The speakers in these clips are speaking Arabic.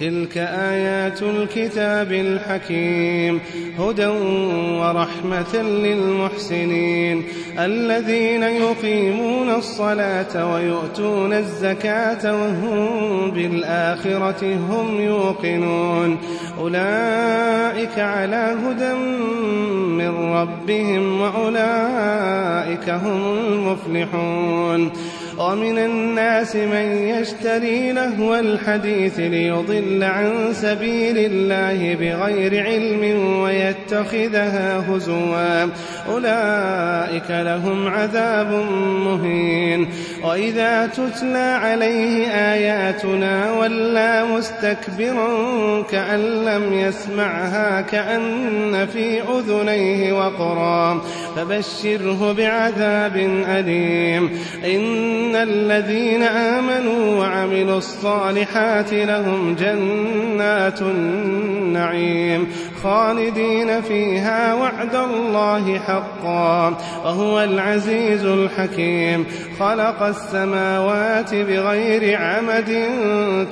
تلك آيات الكتاب الحكيم هدى ورحمة للمحسنين. الذين يقيمون الصلاة ويؤتون الزكاة وهم بالآخرة هم يوقنون. أولئك على هدى من ربهم وأولئك هم المفلحون. ومن الناس من يشتري لهو الحديث ليضل عن سبيل الله بغير علم ويتخذها هزوا. أولئك لهم عذاب مهين. وإذا تتلى عليه آياتنا ولى مستكبرا كأن لم يسمعها كأن في أذنيه وقرا. فبشره بعذاب أليم. إن إن الذين آمنوا وعملوا الصالحات لهم جنات النعيم خالدين فيها وعد الله حقا وهو العزيز الحكيم خلق السماوات بغير عمد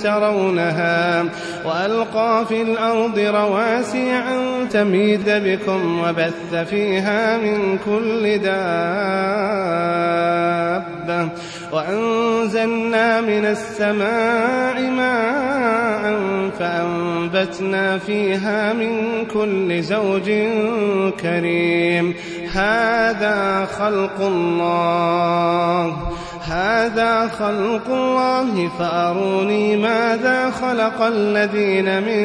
ترونها وألقى في الأرض رواسي أن تميد بكم وبث فيها من كل دابة وأنزلنا من السماء ماء فأنبتنا فيها من كل زوج كريم. هذا خلق الله. هذا خلق الله فأروني ماذا خلق الذين من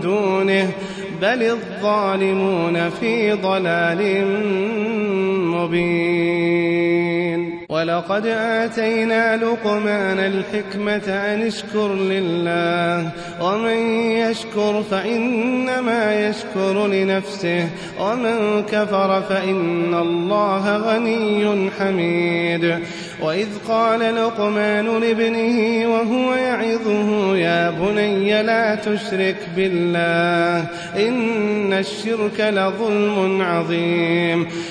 دونه. بل الظالمون في ضلال مبين. ولقد آتينا لقمان الحكمة أن اشكر لله ومن يشكر فإنما يشكر لنفسه ومن كفر فإن الله غني حميد. وإذ قال لقمان لابنه وهو يعظه يا بني لا تشرك بالله إن الشرك لظلم عظيم.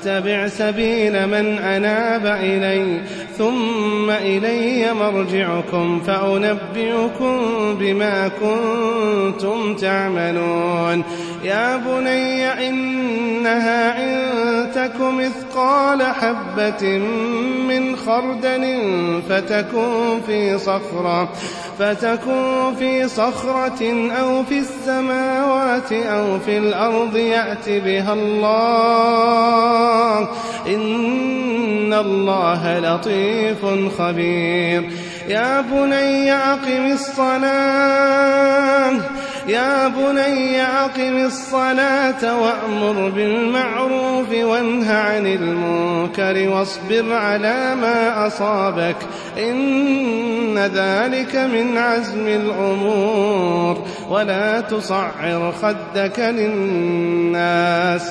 واتبع سبيل من أناب إلي ثم إلي مرجعكم فأنبئكم بما كنتم تعملون. يا بني إنها إن تك مثقال حبة من خردل فتكون في صخرة فتكون في صخرة أو في السماوات أو في الأرض يأت بها الله. إن الله لطيف خبير. يا بني أقم الصلاة. يا بني أقم الصلاة وأمر بالمعروف وانه عن المنكر واصبر على ما أصابك. إن ذلك من عزم الأمور. ولا تصعر خدك للناس.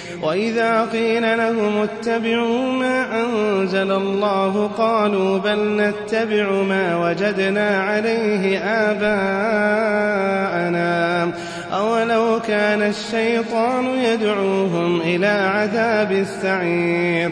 وإذا قيل لهم اتبعوا ما أنزل الله قالوا بل نتبع ما وجدنا عليه آباءنا. أولو كان الشيطان يدعوهم إلى عذاب السعير.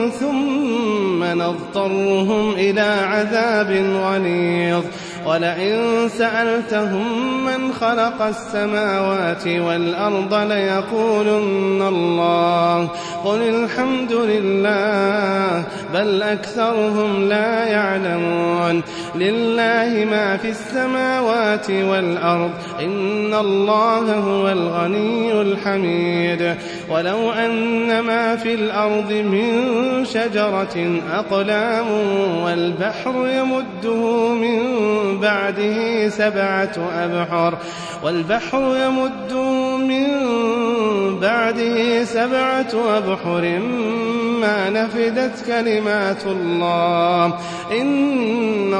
ثم نضطرهم إلى عذاب غليظ. ولئن سألتهم من خلق السماوات والأرض ليقولن الله قل الحمد لله بل أكثرهم لا يعلمون. لله ما في السماوات والأرض إن الله هو الغني الحميد. ولو أن ما في الأرض من شجرة أقلام والبحر يمده من بعده سبعة أبحر والبحر يمده من بعده سبعة أبحر ما نفدت كلمات الله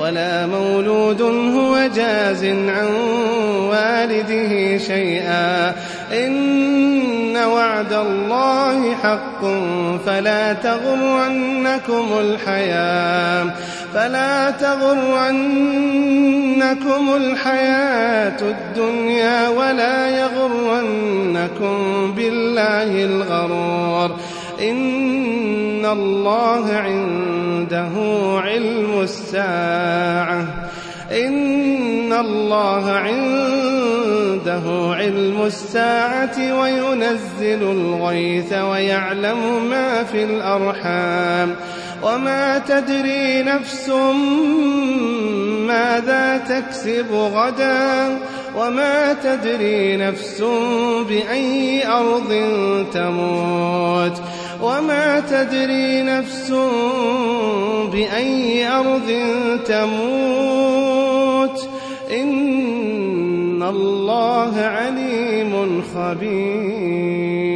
ولا مولود هو جاز عن والده شيئا. إن وعد الله حق فلا تغرنكم الحياة فلا تغرنكم الحياة الدنيا ولا يغرنكم بالله الغرور. إن الله عنده علم الساعة. إن الله عنده علم الساعة وينزل الغيث ويعلم ما في الأرحام. وما تدري نفس ماذا تكسب غدا. وما تدري نفس بأي أرض تموت. وما تدري نفس بأي أرض تموت. إن الله عليم خبير